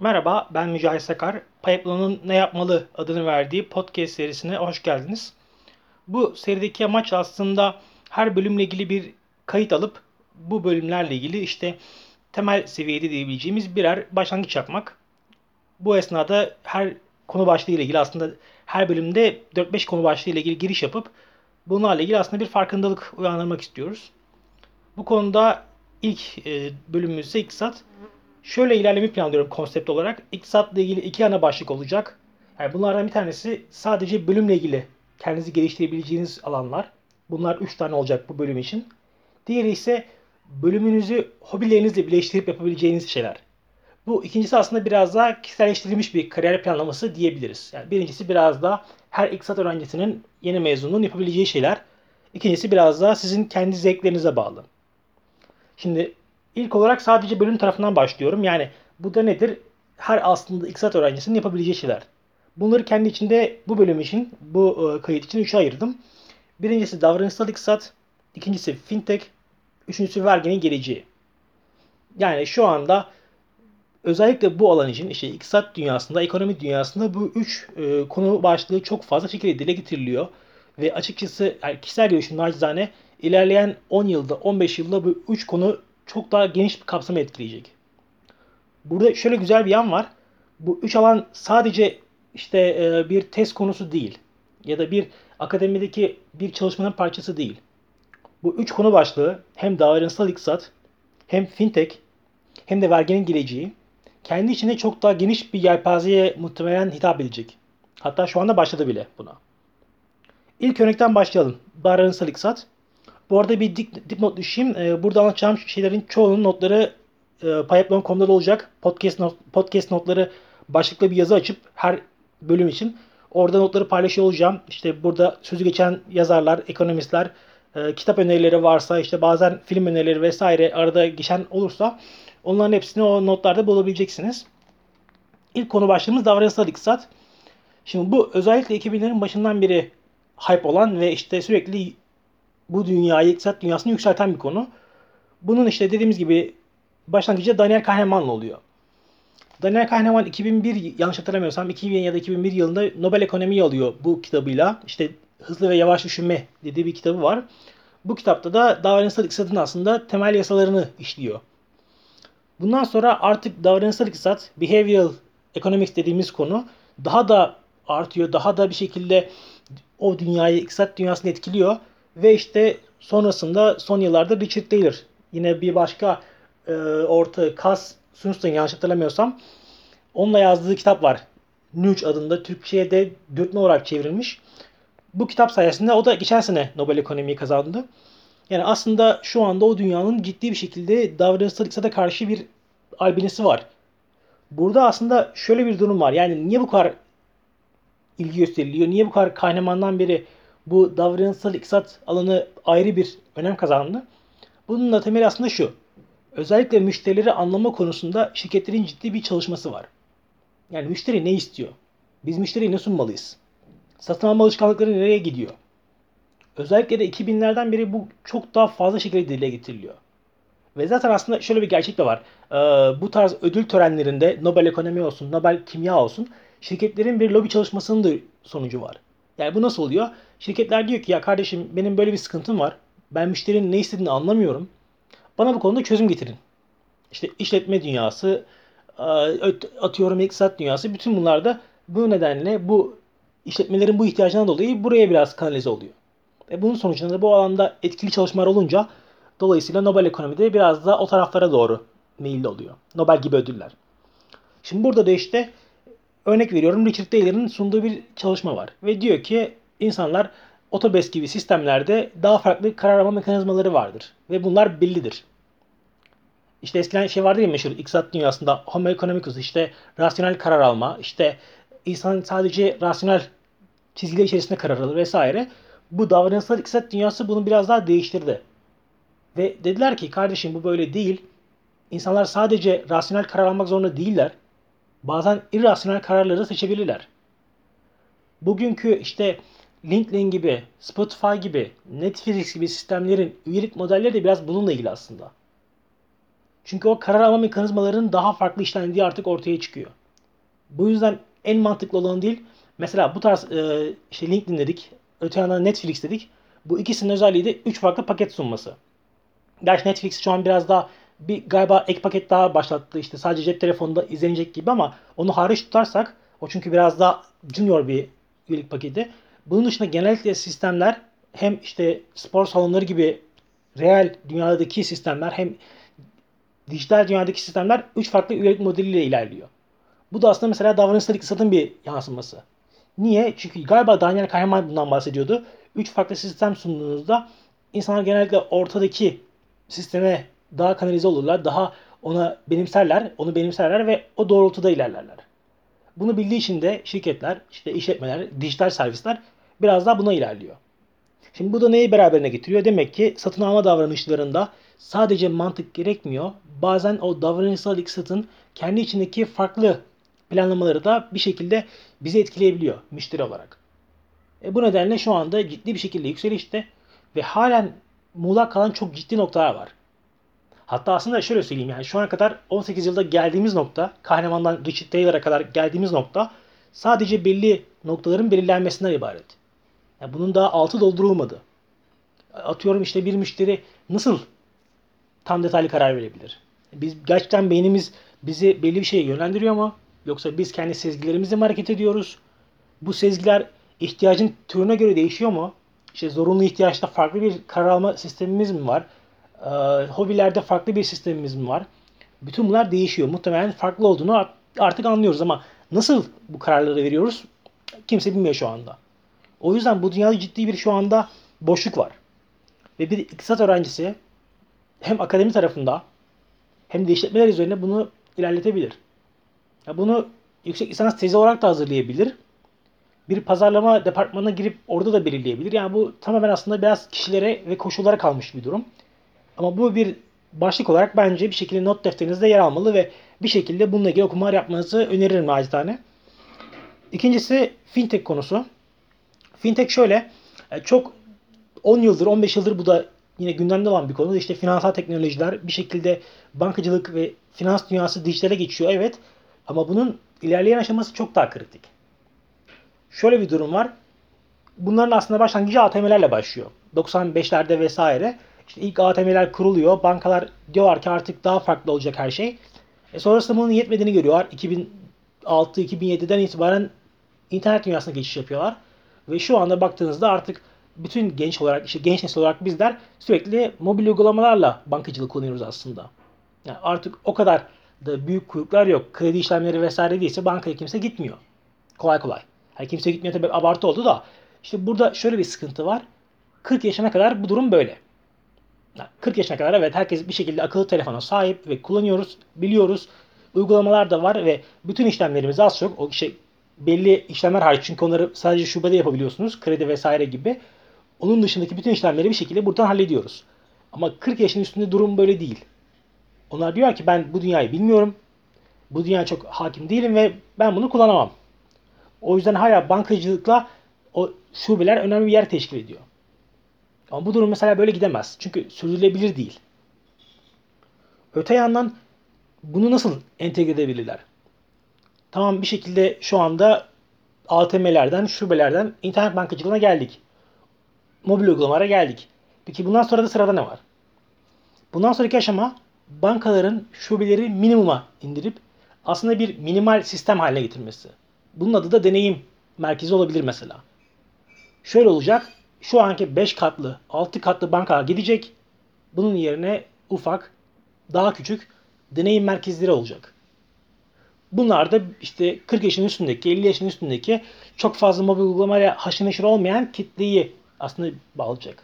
Merhaba, ben Mücahit Sakar. Pipeline'ın Ne Yapmalı adını verdiği podcast serisine hoş geldiniz. Bu serideki amaç aslında her bölümle ilgili bir kayıt alıp bu bölümlerle ilgili işte temel seviyede diyebileceğimiz birer başlangıç yapmak. Bu esnada her konu başlığı ile ilgili aslında her bölümde 4-5 konu başlığı ile ilgili giriş yapıp bunlarla ilgili aslında bir farkındalık uyandırmak istiyoruz. Bu konuda ilk e, bölümümüzde iktisat. Şöyle ilerleme planlıyorum konsept olarak. İktisatla ilgili iki ana başlık olacak. Yani bunlardan bir tanesi sadece bölümle ilgili kendinizi geliştirebileceğiniz alanlar. Bunlar üç tane olacak bu bölüm için. Diğeri ise bölümünüzü hobilerinizle birleştirip yapabileceğiniz şeyler. Bu ikincisi aslında biraz daha kişiselleştirilmiş bir kariyer planlaması diyebiliriz. Yani birincisi biraz daha her iktisat öğrencisinin yeni mezunun yapabileceği şeyler. İkincisi biraz daha sizin kendi zevklerinize bağlı. Şimdi ilk olarak sadece bölüm tarafından başlıyorum. Yani bu da nedir? Her aslında iktisat öğrencisinin yapabileceği şeyler. Bunları kendi içinde bu bölüm için, bu e, kayıt için üçe ayırdım. Birincisi davranışsal iktisat, ikincisi fintech, üçüncüsü verginin geleceği. Yani şu anda özellikle bu alan için işte iktisat dünyasında, ekonomi dünyasında bu üç e, konu başlığı çok fazla şekilde dile getiriliyor. Ve açıkçası yani kişisel görüşüm nacizane ilerleyen 10 yılda, 15 yılda bu üç konu çok daha geniş bir kapsamı etkileyecek. Burada şöyle güzel bir yan var. Bu üç alan sadece işte e, bir test konusu değil ya da bir akademideki bir çalışmanın parçası değil. Bu üç konu başlığı hem davranışsal iktisat, hem fintech, hem de verginin geleceği kendi içinde çok daha geniş bir yelpazeye muhtemelen hitap edecek. Hatta şu anda başladı bile buna. İlk örnekten başlayalım. Davranışsal iktisat. Bu arada bir dip, dipnot düşeyim. Ee, burada anlatacağım şeylerin çoğunun notları e, Payaplan.com'da da olacak. Podcast, not, podcast notları başlıklı bir yazı açıp her bölüm için orada notları paylaşıyor olacağım. İşte burada sözü geçen yazarlar, ekonomistler, e, kitap önerileri varsa işte bazen film önerileri vesaire arada geçen olursa onların hepsini o notlarda bulabileceksiniz. İlk konu başlığımız davranışsal iktisat. Şimdi bu özellikle 2000'lerin başından beri hype olan ve işte sürekli bu dünyayı, iktisat dünyasını yükselten bir konu. Bunun işte dediğimiz gibi başlangıcı Daniel Kahneman'la oluyor. Daniel Kahneman 2001 yanlış hatırlamıyorsam 2000 ya da 2001 yılında Nobel Ekonomi'yi alıyor bu kitabıyla. İşte Hızlı ve Yavaş Düşünme dediği bir kitabı var. Bu kitapta da davranışsal iktisatın aslında temel yasalarını işliyor. Bundan sonra artık davranışsal iktisat, behavioral economics dediğimiz konu daha da artıyor. Daha da bir şekilde o dünyayı, iktisat dünyasını etkiliyor. Ve işte sonrasında son yıllarda Richard Taylor yine bir başka e, orta Kas Sunstein yanlış hatırlamıyorsam onunla yazdığı kitap var. Nudge adında Türkçe'ye de dürtme olarak çevrilmiş. Bu kitap sayesinde o da geçen sene Nobel Ekonomiyi kazandı. Yani aslında şu anda o dünyanın ciddi bir şekilde davranışsal iktisada karşı bir albinisi var. Burada aslında şöyle bir durum var. Yani niye bu kadar ilgi gösteriliyor? Niye bu kadar Kahneman'dan beri bu davranışsal iktisat alanı ayrı bir önem kazandı? Bunun da temeli aslında şu. Özellikle müşterileri anlama konusunda şirketlerin ciddi bir çalışması var. Yani müşteri ne istiyor? Biz müşteriye ne sunmalıyız? Satın alma alışkanlıkları nereye gidiyor? Özellikle de 2000'lerden beri bu çok daha fazla şekilde dile getiriliyor. Ve zaten aslında şöyle bir gerçek de var. Ee, bu tarz ödül törenlerinde Nobel Ekonomi olsun, Nobel Kimya olsun şirketlerin bir lobi çalışmasının da sonucu var. Yani bu nasıl oluyor? Şirketler diyor ki ya kardeşim benim böyle bir sıkıntım var. Ben müşterinin ne istediğini anlamıyorum. Bana bu konuda çözüm getirin. İşte işletme dünyası, atıyorum iktisat dünyası bütün bunlar da bu nedenle bu işletmelerin bu ihtiyacından dolayı buraya biraz kanalize oluyor. Ve bunun sonucunda da bu alanda etkili çalışmalar olunca dolayısıyla Nobel ekonomide biraz da o taraflara doğru meyilli oluyor. Nobel gibi ödüller. Şimdi burada da işte örnek veriyorum Richard Taylor'ın sunduğu bir çalışma var. Ve diyor ki insanlar otobes gibi sistemlerde daha farklı karar alma mekanizmaları vardır. Ve bunlar bellidir. İşte eskiden şey vardı ya meşhur iktisat dünyasında homo economicus işte rasyonel karar alma, işte insan sadece rasyonel çizgiler içerisinde karar alır vesaire. Bu davranışsal iktisat dünyası bunu biraz daha değiştirdi. Ve dediler ki kardeşim bu böyle değil. İnsanlar sadece rasyonel karar almak zorunda değiller. Bazen irrasyonel kararları seçebilirler. Bugünkü işte LinkedIn gibi, Spotify gibi, Netflix gibi sistemlerin üyelik modelleri de biraz bununla ilgili aslında. Çünkü o karar alma mekanizmalarının daha farklı işlendiği artık ortaya çıkıyor. Bu yüzden en mantıklı olan değil. Mesela bu tarz e, işte LinkedIn dedik. Öte yandan Netflix dedik. Bu ikisinin özelliği de 3 farklı paket sunması. Gerçi Netflix şu an biraz daha bir galiba ek paket daha başlattı. İşte sadece cep telefonunda izlenecek gibi ama onu hariç tutarsak o çünkü biraz daha junior bir üyelik paketi. Bunun dışında genellikle sistemler hem işte spor salonları gibi real dünyadaki sistemler hem dijital dünyadaki sistemler 3 farklı üyelik modeliyle ilerliyor. Bu da aslında mesela davranışları iktisadın bir yansıması. Niye? Çünkü galiba Daniel Kahneman bundan bahsediyordu. 3 farklı sistem sunduğunuzda insanlar genellikle ortadaki sisteme daha kanalize olurlar. Daha ona benimserler, onu benimserler ve o doğrultuda ilerlerler. Bunu bildiği için de şirketler, işte işletmeler, dijital servisler biraz daha buna ilerliyor. Şimdi bu da neyi beraberine getiriyor? Demek ki satın alma davranışlarında sadece mantık gerekmiyor. Bazen o davranışsal iktisatın kendi içindeki farklı planlamaları da bir şekilde bizi etkileyebiliyor müşteri olarak. E bu nedenle şu anda ciddi bir şekilde yükselişte ve halen muğlak kalan çok ciddi noktalar var. Hatta aslında şöyle söyleyeyim yani şu ana kadar 18 yılda geldiğimiz nokta, Kahneman'dan Richard Taylor'a kadar geldiğimiz nokta sadece belli noktaların belirlenmesinden ibaret. Yani bunun daha altı doldurulmadı. Atıyorum işte bir müşteri nasıl tam detaylı karar verebilir? Biz gerçekten beynimiz bizi belli bir şeye yönlendiriyor mu? Yoksa biz kendi sezgilerimizle mi hareket ediyoruz? Bu sezgiler ihtiyacın türüne göre değişiyor mu? İşte zorunlu ihtiyaçta farklı bir karar alma sistemimiz mi var? Ee, hobilerde farklı bir sistemimiz mi var? Bütün bunlar değişiyor. Muhtemelen farklı olduğunu artık anlıyoruz ama nasıl bu kararları veriyoruz? Kimse bilmiyor şu anda. O yüzden bu dünyada ciddi bir şu anda boşluk var. Ve bir iktisat öğrencisi hem akademi tarafında hem de işletmeler üzerine bunu ilerletebilir. Ya bunu yüksek lisans tezi olarak da hazırlayabilir. Bir pazarlama departmanına girip orada da belirleyebilir. Yani bu tamamen aslında biraz kişilere ve koşullara kalmış bir durum. Ama bu bir başlık olarak bence bir şekilde not defterinizde yer almalı ve bir şekilde bununla ilgili okumalar yapmanızı öneririm acizane. İkincisi fintech konusu. Fintech şöyle, e, çok 10 yıldır, 15 yıldır bu da yine gündemde olan bir konu. İşte finansal teknolojiler bir şekilde bankacılık ve finans dünyası dijitale geçiyor evet. Ama bunun ilerleyen aşaması çok daha kritik. Şöyle bir durum var. Bunların aslında başlangıcı ATM'lerle başlıyor. 95'lerde vesaire. İşte ilk ATM'ler kuruluyor. Bankalar diyorlar ki artık daha farklı olacak her şey. E sonrasında bunun yetmediğini görüyorlar. 2006-2007'den itibaren internet dünyasına geçiş yapıyorlar. Ve şu anda baktığınızda artık bütün genç olarak, işte genç nesil olarak bizler sürekli mobil uygulamalarla bankacılık kullanıyoruz aslında. Yani artık o kadar da büyük kuyruklar yok. Kredi işlemleri vesaire değilse bankaya kimse gitmiyor. Kolay kolay. Yani kimse gitmiyor tabii abartı oldu da. İşte burada şöyle bir sıkıntı var. 40 yaşına kadar bu durum böyle. 40 yaşına kadar evet herkes bir şekilde akıllı telefona sahip ve kullanıyoruz, biliyoruz. Uygulamalar da var ve bütün işlemlerimizi az çok o şey belli işlemler hariç çünkü onları sadece şubede yapabiliyorsunuz. Kredi vesaire gibi. Onun dışındaki bütün işlemleri bir şekilde buradan hallediyoruz. Ama 40 yaşın üstünde durum böyle değil. Onlar diyor ki ben bu dünyayı bilmiyorum. Bu dünyaya çok hakim değilim ve ben bunu kullanamam. O yüzden hala bankacılıkla o şubeler önemli bir yer teşkil ediyor. Ama bu durum mesela böyle gidemez. Çünkü sürdürülebilir değil. Öte yandan bunu nasıl entegre edebilirler? Tamam bir şekilde şu anda ATM'lerden, şubelerden internet bankacılığına geldik. Mobil uygulamalara geldik. Peki bundan sonra da sırada ne var? Bundan sonraki aşama bankaların şubeleri minimuma indirip aslında bir minimal sistem haline getirmesi. Bunun adı da deneyim merkezi olabilir mesela. Şöyle olacak. Şu anki 5 katlı, 6 katlı bankalar gidecek. Bunun yerine ufak, daha küçük deneyim merkezleri olacak. Bunlar da işte 40 yaşın üstündeki, 50 yaşın üstündeki çok fazla mobil uygulamayla haşır neşir olmayan kitleyi aslında bağlayacak.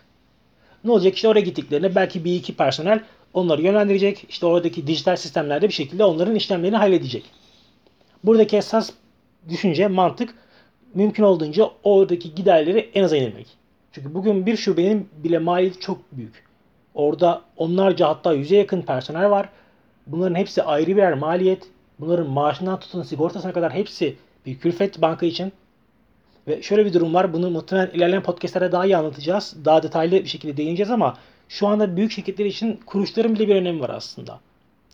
Ne olacak? İşte oraya gittiklerinde belki bir iki personel onları yönlendirecek. İşte oradaki dijital sistemlerde bir şekilde onların işlemlerini halledecek. Buradaki esas düşünce, mantık mümkün olduğunca oradaki giderleri en aza indirmek. Çünkü bugün bir şubenin bile maliyeti çok büyük. Orada onlarca hatta yüze yakın personel var. Bunların hepsi ayrı birer maliyet. Bunların maaşından tutun sigortasına kadar hepsi bir külfet banka için. Ve şöyle bir durum var. Bunu muhtemelen ilerleyen podcastlerde daha iyi anlatacağız. Daha detaylı bir şekilde değineceğiz ama şu anda büyük şirketler için kuruluşların bile bir önemi var aslında.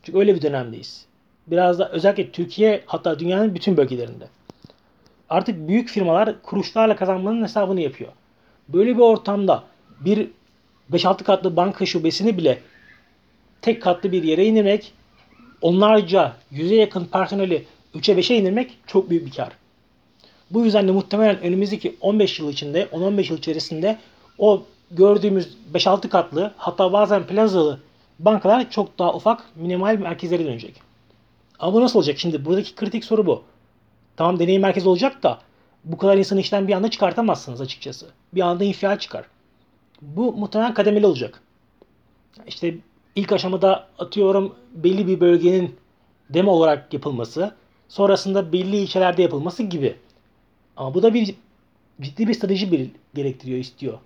Çünkü öyle bir dönemdeyiz. Biraz da özellikle Türkiye hatta dünyanın bütün bölgelerinde. Artık büyük firmalar kuruşlarla kazanmanın hesabını yapıyor. Böyle bir ortamda bir 5-6 katlı banka şubesini bile tek katlı bir yere indirmek, onlarca yüze yakın personeli 3'e 5'e indirmek çok büyük bir kar. Bu yüzden de muhtemelen önümüzdeki 15 yıl içinde, 10-15 yıl içerisinde o gördüğümüz 5-6 katlı hatta bazen plazalı bankalar çok daha ufak minimal merkezlere dönecek. Ama bu nasıl olacak? Şimdi buradaki kritik soru bu. Tamam deneyim merkezi olacak da bu kadar insanı işten bir anda çıkartamazsınız açıkçası. Bir anda infial çıkar. Bu muhtemelen kademeli olacak. İşte ilk aşamada atıyorum belli bir bölgenin demo olarak yapılması, sonrasında belli ilçelerde yapılması gibi. Ama bu da bir ciddi bir strateji bir gerektiriyor, istiyor.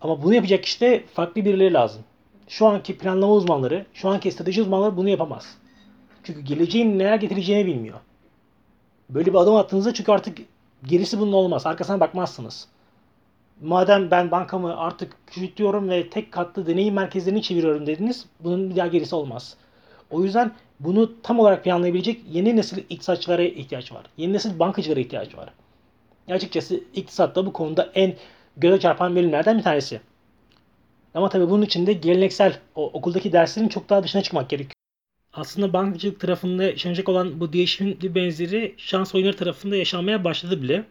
Ama bunu yapacak işte farklı birileri lazım. Şu anki planlama uzmanları, şu anki strateji uzmanları bunu yapamaz. Çünkü geleceğin neler getireceğini bilmiyor. Böyle bir adım attığınızda çünkü artık gerisi bunun olmaz. Arkasına bakmazsınız. Madem ben bankamı artık küçültüyorum ve tek katlı deneyim merkezlerini çeviriyorum dediniz, bunun bir daha gerisi olmaz. O yüzden bunu tam olarak planlayabilecek yeni nesil iktisatçılara ihtiyaç var. Yeni nesil bankacılara ihtiyaç var. Açıkçası iktisatta bu konuda en göze çarpan bölümlerden bir tanesi. Ama tabii bunun için de geleneksel o okuldaki derslerin çok daha dışına çıkmak gerekiyor. Aslında bankacılık tarafında yaşanacak olan bu değişimin bir benzeri şans oyunları tarafında yaşanmaya başladı bile.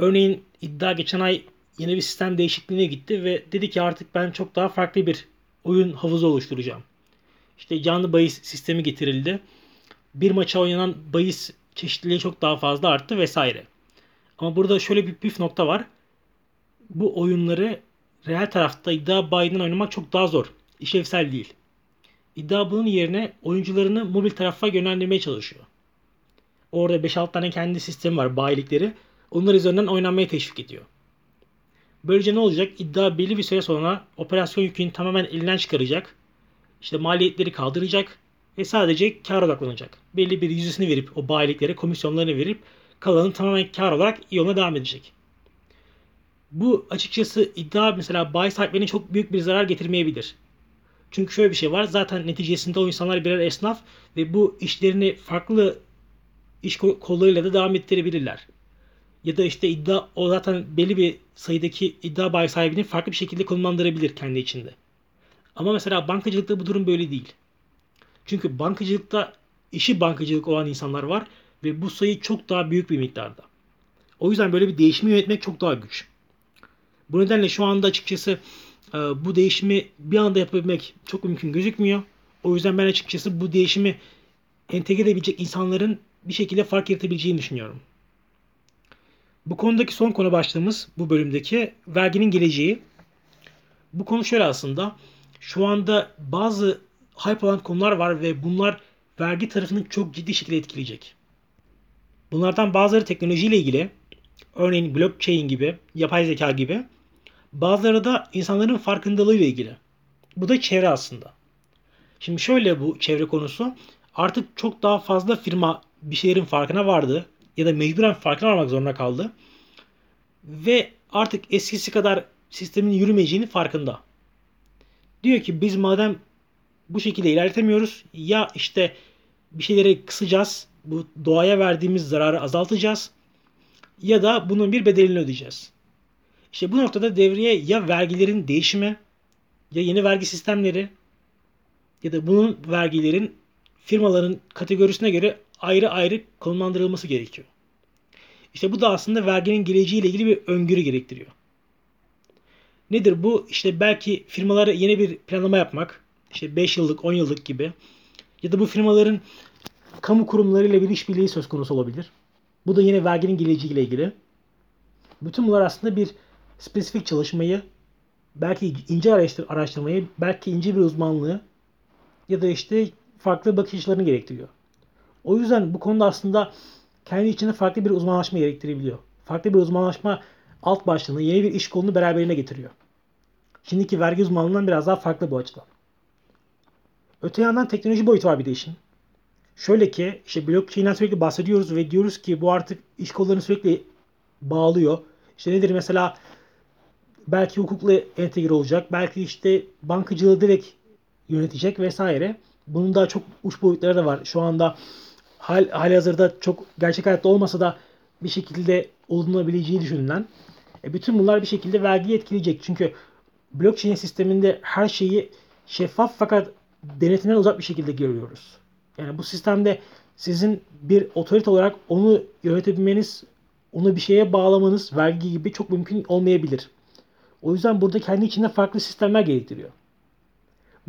Örneğin iddia geçen ay yeni bir sistem değişikliğine gitti ve dedi ki artık ben çok daha farklı bir oyun havuzu oluşturacağım. İşte canlı bahis sistemi getirildi. Bir maça oynanan bahis çeşitliliği çok daha fazla arttı vesaire. Ama burada şöyle bir püf nokta var. Bu oyunları real tarafta iddia bayinden oynamak çok daha zor. İşlevsel değil. İddia bunun yerine oyuncularını mobil tarafa yönlendirmeye çalışıyor. Orada 5-6 tane kendi sistemi var bayilikleri. Onlar üzerinden oynanmaya teşvik ediyor. Böylece ne olacak? İddia belli bir süre sonra operasyon yükünü tamamen elinden çıkaracak. İşte maliyetleri kaldıracak ve sadece kar odaklanacak. Belli bir yüzdesini verip o bayiliklere komisyonlarını verip kalanı tamamen kar olarak yoluna devam edecek. Bu açıkçası iddia mesela bayi sahiplerine çok büyük bir zarar getirmeyebilir. Çünkü şöyle bir şey var. Zaten neticesinde o insanlar birer esnaf ve bu işlerini farklı iş kollarıyla da devam ettirebilirler. Ya da işte iddia o zaten belli bir sayıdaki iddia bayi sahibini farklı bir şekilde konumlandırabilir kendi içinde. Ama mesela bankacılıkta bu durum böyle değil. Çünkü bankacılıkta işi bankacılık olan insanlar var ve bu sayı çok daha büyük bir miktarda. O yüzden böyle bir değişimi yönetmek çok daha güç. Bu nedenle şu anda açıkçası e, bu değişimi bir anda yapabilmek çok mümkün gözükmüyor. O yüzden ben açıkçası bu değişimi entegre edebilecek insanların bir şekilde fark yaratabileceğini düşünüyorum. Bu konudaki son konu başlığımız bu bölümdeki verginin geleceği. Bu konu şöyle aslında. Şu anda bazı hype olan konular var ve bunlar vergi tarafını çok ciddi şekilde etkileyecek. Bunlardan bazıları teknolojiyle ilgili, örneğin blockchain gibi, yapay zeka gibi. Bazıları da insanların farkındalığıyla ilgili. Bu da çevre aslında. Şimdi şöyle bu çevre konusu. Artık çok daha fazla firma bir şeylerin farkına vardı ya da mecburen farkına varmak zorunda kaldı. Ve artık eskisi kadar sistemin yürümeyeceğini farkında. Diyor ki biz madem bu şekilde ilerletemiyoruz ya işte bir şeyleri kısacağız. Bu doğaya verdiğimiz zararı azaltacağız. Ya da bunun bir bedelini ödeyeceğiz. İşte bu noktada devreye ya vergilerin değişimi ya yeni vergi sistemleri ya da bunun vergilerin firmaların kategorisine göre ayrı ayrı konumlandırılması gerekiyor. İşte bu da aslında verginin geleceğiyle ilgili bir öngörü gerektiriyor. Nedir bu? İşte belki firmalara yeni bir planlama yapmak. İşte 5 yıllık, 10 yıllık gibi. Ya da bu firmaların kamu kurumlarıyla bir işbirliği söz konusu olabilir. Bu da yine verginin geleceğiyle ilgili. Bütün bunlar aslında bir spesifik çalışmayı, belki ince araştırmayı, belki ince bir uzmanlığı ya da işte farklı bakış açılarını gerektiriyor. O yüzden bu konuda aslında kendi içinde farklı bir uzmanlaşma gerektirebiliyor. Farklı bir uzmanlaşma alt başlığını, yeni bir iş kolunu beraberine getiriyor. Şimdiki vergi uzmanlığından biraz daha farklı bu açıdan. Öte yandan teknoloji boyutu var bir de işin. Şöyle ki işte blockchain'den sürekli bahsediyoruz ve diyoruz ki bu artık iş kollarını sürekli bağlıyor. İşte nedir mesela belki hukukla entegre olacak. Belki işte bankacılığı direkt yönetecek vesaire. bunun daha çok uç boyutları da var. Şu anda hal, hali hazırda çok gerçek hayatta olmasa da bir şekilde olunabileceği düşünülen. E bütün bunlar bir şekilde vergiyi etkileyecek. Çünkü blockchain sisteminde her şeyi şeffaf fakat denetimden uzak bir şekilde görüyoruz. Yani bu sistemde sizin bir otorite olarak onu yönetebilmeniz, onu bir şeye bağlamanız vergi gibi çok mümkün olmayabilir. O yüzden burada kendi içinde farklı sistemler gerektiriyor.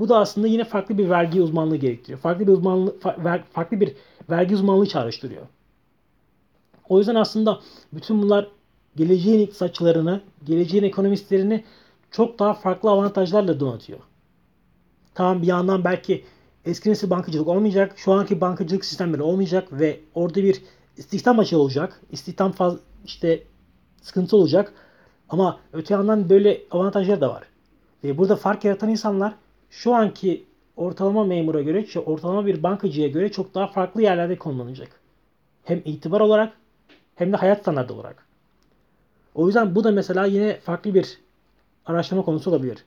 Bu da aslında yine farklı bir vergi uzmanlığı gerektiriyor. Farklı bir uzmanlığı, farklı bir vergi uzmanlığı çağrıştırıyor. O yüzden aslında bütün bunlar geleceğin iktisatçılarını, geleceğin ekonomistlerini çok daha farklı avantajlarla donatıyor. Tamam bir yandan belki eski nesil bankacılık olmayacak, şu anki bankacılık sistemleri olmayacak ve orada bir istihdam açığı olacak. İstihdam faz işte sıkıntı olacak. Ama öte yandan böyle avantajlar da var. Ve burada fark yaratan insanlar şu anki ortalama memura göre, ortalama bir bankacıya göre çok daha farklı yerlerde konumlanacak. Hem itibar olarak hem de hayat standartı olarak. O yüzden bu da mesela yine farklı bir araştırma konusu olabilir.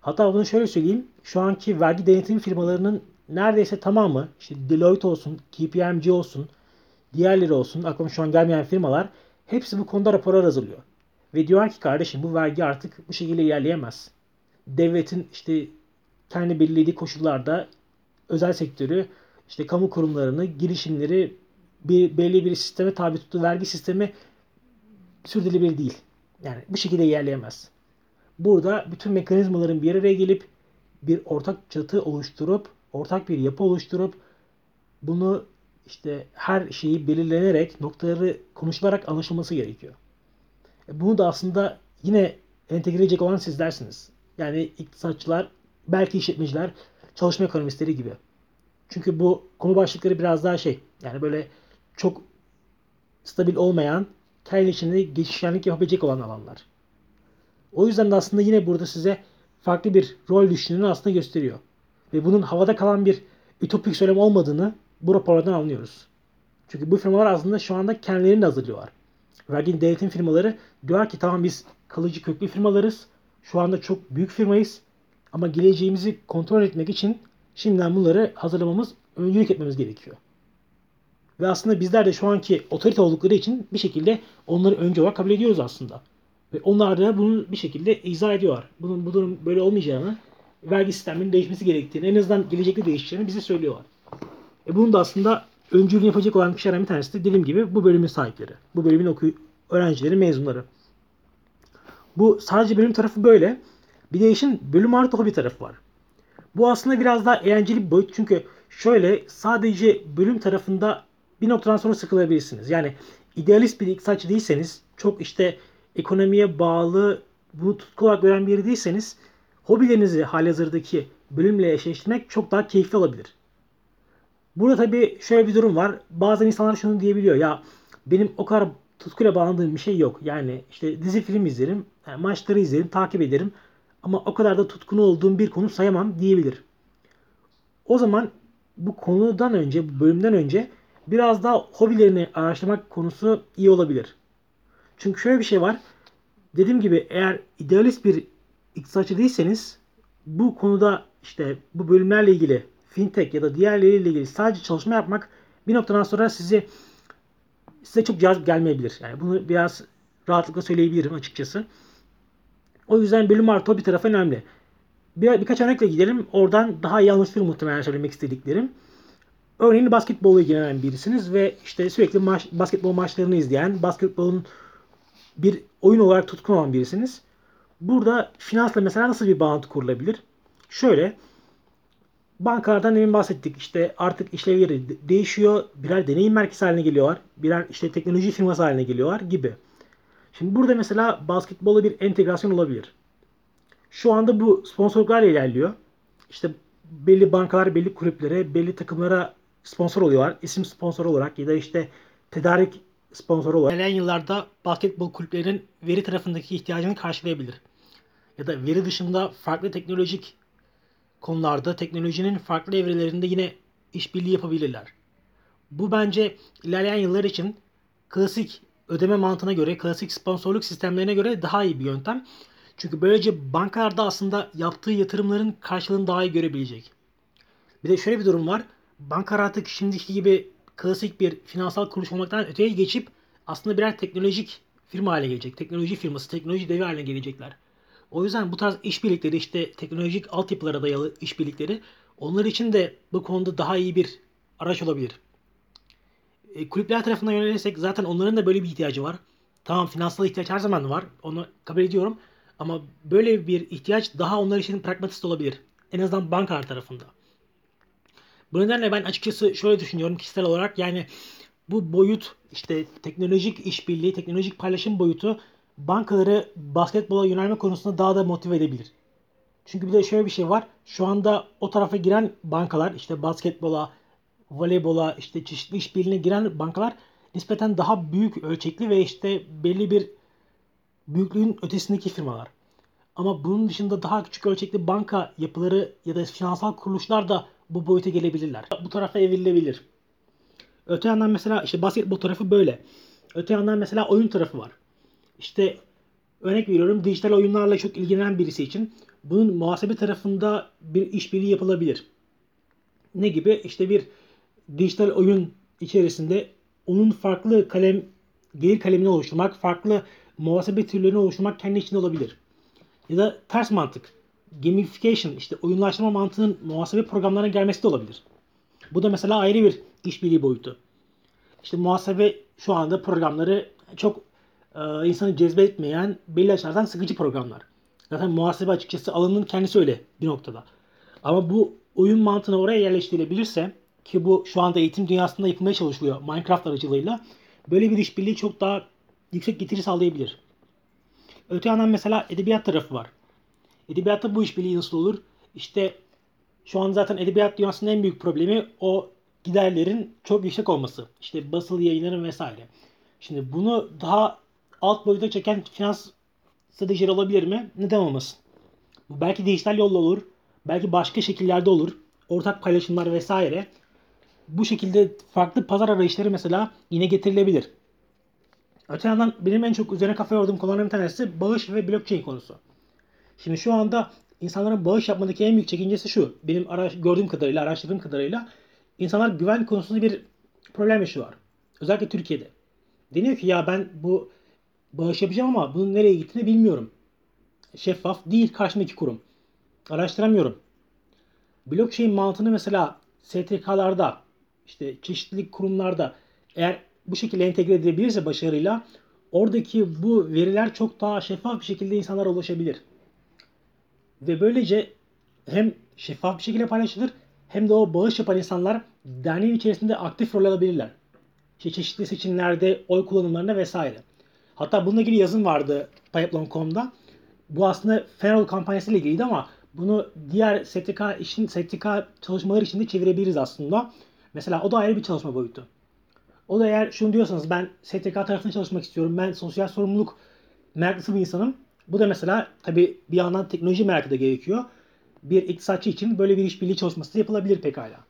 Hatta bunu şöyle söyleyeyim. Şu anki vergi denetim firmalarının neredeyse tamamı işte Deloitte olsun, KPMG olsun, diğerleri olsun aklıma şu an gelmeyen firmalar hepsi bu konuda raporlar hazırlıyor. Ve diyor ki kardeşim bu vergi artık bu şekilde ilerleyemez. Devletin işte kendi belirlediği koşullarda özel sektörü, işte kamu kurumlarını, girişimleri bir belli bir sisteme tabi tuttuğu vergi sistemi sürdürülebilir değil. Yani bu şekilde ilerleyemez. Burada bütün mekanizmaların bir araya gelip bir ortak çatı oluşturup, ortak bir yapı oluşturup bunu işte her şeyi belirlenerek, noktaları konuşularak anlaşılması gerekiyor. E, bunu da aslında yine entegre edecek olan sizlersiniz. Yani iktisatçılar, belki işletmeciler, çalışma ekonomistleri gibi. Çünkü bu konu başlıkları biraz daha şey, yani böyle çok stabil olmayan, kendi içinde geçişkenlik yapabilecek olan alanlar. O yüzden de aslında yine burada size farklı bir rol düşündüğünü aslında gösteriyor. Ve bunun havada kalan bir ütopik söylem olmadığını bu raporlardan anlıyoruz. Çünkü bu firmalar aslında şu anda kendilerini hazırlıyorlar. Vergi denetim firmaları diyor ki tamam biz kalıcı köklü firmalarız. Şu anda çok büyük firmayız. Ama geleceğimizi kontrol etmek için şimdiden bunları hazırlamamız, öncülük etmemiz gerekiyor. Ve aslında bizler de şu anki otorite oldukları için bir şekilde onları önce olarak kabul ediyoruz aslında. Ve onlar da bunu bir şekilde izah ediyorlar. Bunun bu durum böyle olmayacağını, vergi sisteminin değişmesi gerektiğini, en azından gelecekte değişeceğini bize söylüyorlar. E bunun da aslında öncülüğünü yapacak olan kişilerden bir tanesi de dediğim gibi bu bölümün sahipleri. Bu bölümün okuy öğrencileri, mezunları. Bu sadece bölüm tarafı böyle. Bir de işin bölüm artı hobi tarafı var. Bu aslında biraz daha eğlenceli bir boyut. Çünkü şöyle sadece bölüm tarafında bir noktadan sonra sıkılabilirsiniz. Yani idealist bir iktisatçı değilseniz, çok işte ekonomiye bağlı, bunu tutku olarak gören biri değilseniz, hobilerinizi halihazırdaki bölümle eşleştirmek çok daha keyifli olabilir. Burada tabii şöyle bir durum var. Bazen insanlar şunu diyebiliyor. Ya benim o kadar tutkuyla bağlandığım bir şey yok. Yani işte dizi film izlerim, maçları izlerim, takip ederim. Ama o kadar da tutkunu olduğum bir konu sayamam diyebilir. O zaman bu konudan önce, bu bölümden önce biraz daha hobilerini araştırmak konusu iyi olabilir. Çünkü şöyle bir şey var. Dediğim gibi eğer idealist bir iktisatçı değilseniz bu konuda işte bu bölümlerle ilgili fintech ya da diğerleriyle ilgili sadece çalışma yapmak bir noktadan sonra sizi size çok cazip gelmeyebilir. Yani bunu biraz rahatlıkla söyleyebilirim açıkçası. O yüzden bölüm artı hobi tarafı önemli. Bir, birkaç örnekle gidelim. Oradan daha iyi anlaşılır muhtemelen söylemek istediklerim. Örneğin basketbolla ilgilenen birisiniz ve işte sürekli maç, basketbol maçlarını izleyen, basketbolun bir oyun olarak tutkun olan birisiniz. Burada finansla mesela nasıl bir bağlantı kurulabilir? Şöyle, bankalardan demin bahsettik. İşte artık işlevleri değişiyor. Birer deneyim merkezi haline geliyorlar. Birer işte teknoloji firması haline geliyorlar gibi. Şimdi burada mesela basketbola bir entegrasyon olabilir. Şu anda bu sponsorluklarla ilerliyor. İşte belli bankalar, belli kulüplere, belli takımlara sponsor oluyorlar. İsim sponsor olarak ya da işte tedarik sponsoru olarak. İlerleyen yıllarda basketbol kulüplerinin veri tarafındaki ihtiyacını karşılayabilir. Ya da veri dışında farklı teknolojik konularda teknolojinin farklı evrelerinde yine işbirliği yapabilirler. Bu bence ilerleyen yıllar için klasik ödeme mantığına göre, klasik sponsorluk sistemlerine göre daha iyi bir yöntem. Çünkü böylece bankalarda aslında yaptığı yatırımların karşılığını daha iyi görebilecek. Bir de şöyle bir durum var. Bankalar artık şimdiki gibi klasik bir finansal kuruluş olmaktan öteye geçip aslında birer teknolojik firma haline gelecek. Teknoloji firması, teknoloji devi haline gelecekler. O yüzden bu tarz işbirlikleri işte teknolojik altyapılara dayalı işbirlikleri onlar için de bu konuda daha iyi bir araç olabilir. E, kulüpler tarafından yönelirsek zaten onların da böyle bir ihtiyacı var. Tamam finansal ihtiyaç her zaman var. Onu kabul ediyorum. Ama böyle bir ihtiyaç daha onlar için pragmatist olabilir. En azından bankalar tarafında. Bu nedenle ben açıkçası şöyle düşünüyorum kişisel olarak yani bu boyut işte teknolojik işbirliği, teknolojik paylaşım boyutu bankaları basketbola yönelme konusunda daha da motive edebilir. Çünkü bir de şöyle bir şey var. Şu anda o tarafa giren bankalar işte basketbola, voleybola, işte çeşitli işbirliğine giren bankalar nispeten daha büyük ölçekli ve işte belli bir büyüklüğün ötesindeki firmalar. Ama bunun dışında daha küçük ölçekli banka yapıları ya da finansal kuruluşlar da bu boyuta gelebilirler. Bu tarafa evrilebilir. Öte yandan mesela işte basketbol tarafı böyle. Öte yandan mesela oyun tarafı var. İşte örnek veriyorum dijital oyunlarla çok ilgilenen birisi için bunun muhasebe tarafında bir işbirliği yapılabilir. Ne gibi? İşte bir dijital oyun içerisinde onun farklı kalem gelir kalemini oluşturmak, farklı muhasebe türlerini oluşturmak kendi içinde olabilir. Ya da ters mantık. Gamification işte oyunlaştırma mantığının muhasebe programlarına gelmesi de olabilir. Bu da mesela ayrı bir işbirliği boyutu. İşte muhasebe şu anda programları çok e, insanı cezbetmeyen belli açılardan sıkıcı programlar. Zaten muhasebe açıkçası alanının kendisi öyle bir noktada. Ama bu oyun mantığını oraya yerleştirilebilirse ki bu şu anda eğitim dünyasında yapılmaya çalışılıyor Minecraft aracılığıyla. Böyle bir işbirliği çok daha yüksek getiri sağlayabilir. Öte yandan mesela edebiyat tarafı var. Edebiyatta bu işbirliği nasıl olur? İşte şu an zaten edebiyat dünyasının en büyük problemi o giderlerin çok yüksek olması. İşte basılı yayınların vesaire. Şimdi bunu daha alt boyuta çeken finans stratejileri olabilir mi? Neden olmasın? Bu belki dijital yolla olur. Belki başka şekillerde olur. Ortak paylaşımlar vesaire. Bu şekilde farklı pazar arayışları mesela yine getirilebilir. Öte yandan benim en çok üzerine kafa yorduğum konulardan bir tanesi bağış ve blockchain konusu. Şimdi şu anda insanların bağış yapmadaki en büyük çekincesi şu. Benim araş, gördüğüm kadarıyla, araştırdığım kadarıyla insanlar güven konusunda bir problem yaşıyorlar. Özellikle Türkiye'de. Deniyor ki ya ben bu bağış yapacağım ama bunun nereye gittiğini bilmiyorum. Şeffaf değil karşımdaki kurum. Araştıramıyorum. Blockchain mantığını mesela STK'larda işte çeşitli kurumlarda eğer bu şekilde entegre edilebilirse başarıyla oradaki bu veriler çok daha şeffaf bir şekilde insanlara ulaşabilir. Ve böylece hem şeffaf bir şekilde paylaşılır hem de o bağış yapan insanlar derneğin içerisinde aktif rol alabilirler. İşte çeşitli seçimlerde, oy kullanımlarında vesaire. Hatta bununla ilgili yazım vardı Pipeline.com'da. Bu aslında Ferrol kampanyası ile ilgiliydi ama bunu diğer STK işin STK çalışmaları için de çevirebiliriz aslında. Mesela o da ayrı bir çalışma boyutu. O da eğer şunu diyorsanız ben STK tarafında çalışmak istiyorum. Ben sosyal sorumluluk meraklısı bir insanım. Bu da mesela tabi bir yandan teknoloji merakı da gerekiyor. Bir iktisatçı için böyle bir işbirliği çalışması da yapılabilir pekala.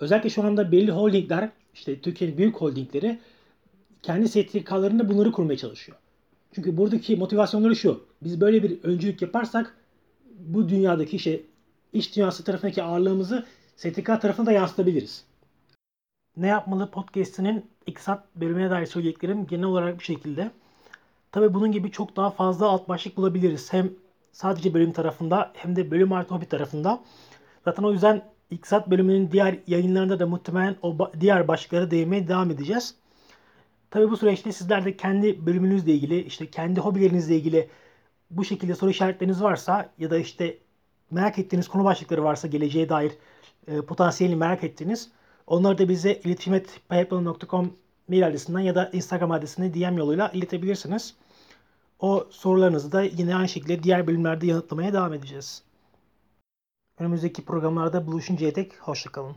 Özellikle şu anda belli holdingler, işte Türkiye'nin büyük holdingleri kendi STK'larında bunları kurmaya çalışıyor. Çünkü buradaki motivasyonları şu. Biz böyle bir öncülük yaparsak bu dünyadaki şey iş dünyası tarafındaki ağırlığımızı STK tarafına da yansıtabiliriz. Ne yapmalı podcast'inin iktisat bölümüne dair söyleyeceklerim genel olarak bu şekilde. Tabii bunun gibi çok daha fazla alt başlık bulabiliriz. Hem sadece bölüm tarafında hem de bölüm artı hobi tarafında. Zaten o yüzden iktisat bölümünün diğer yayınlarında da muhtemelen o diğer başlıklara değinmeye devam edeceğiz. Tabii bu süreçte sizler de kendi bölümünüzle ilgili, işte kendi hobilerinizle ilgili bu şekilde soru işaretleriniz varsa ya da işte merak ettiğiniz konu başlıkları varsa geleceğe dair e, potansiyelini merak ettiğiniz onları da bize iletişim.payaplan.com mail adresinden ya da Instagram adresine DM yoluyla iletebilirsiniz. O sorularınızı da yine aynı şekilde diğer bölümlerde yanıtlamaya devam edeceğiz. Önümüzdeki programlarda buluşuncaya dek hoşçakalın.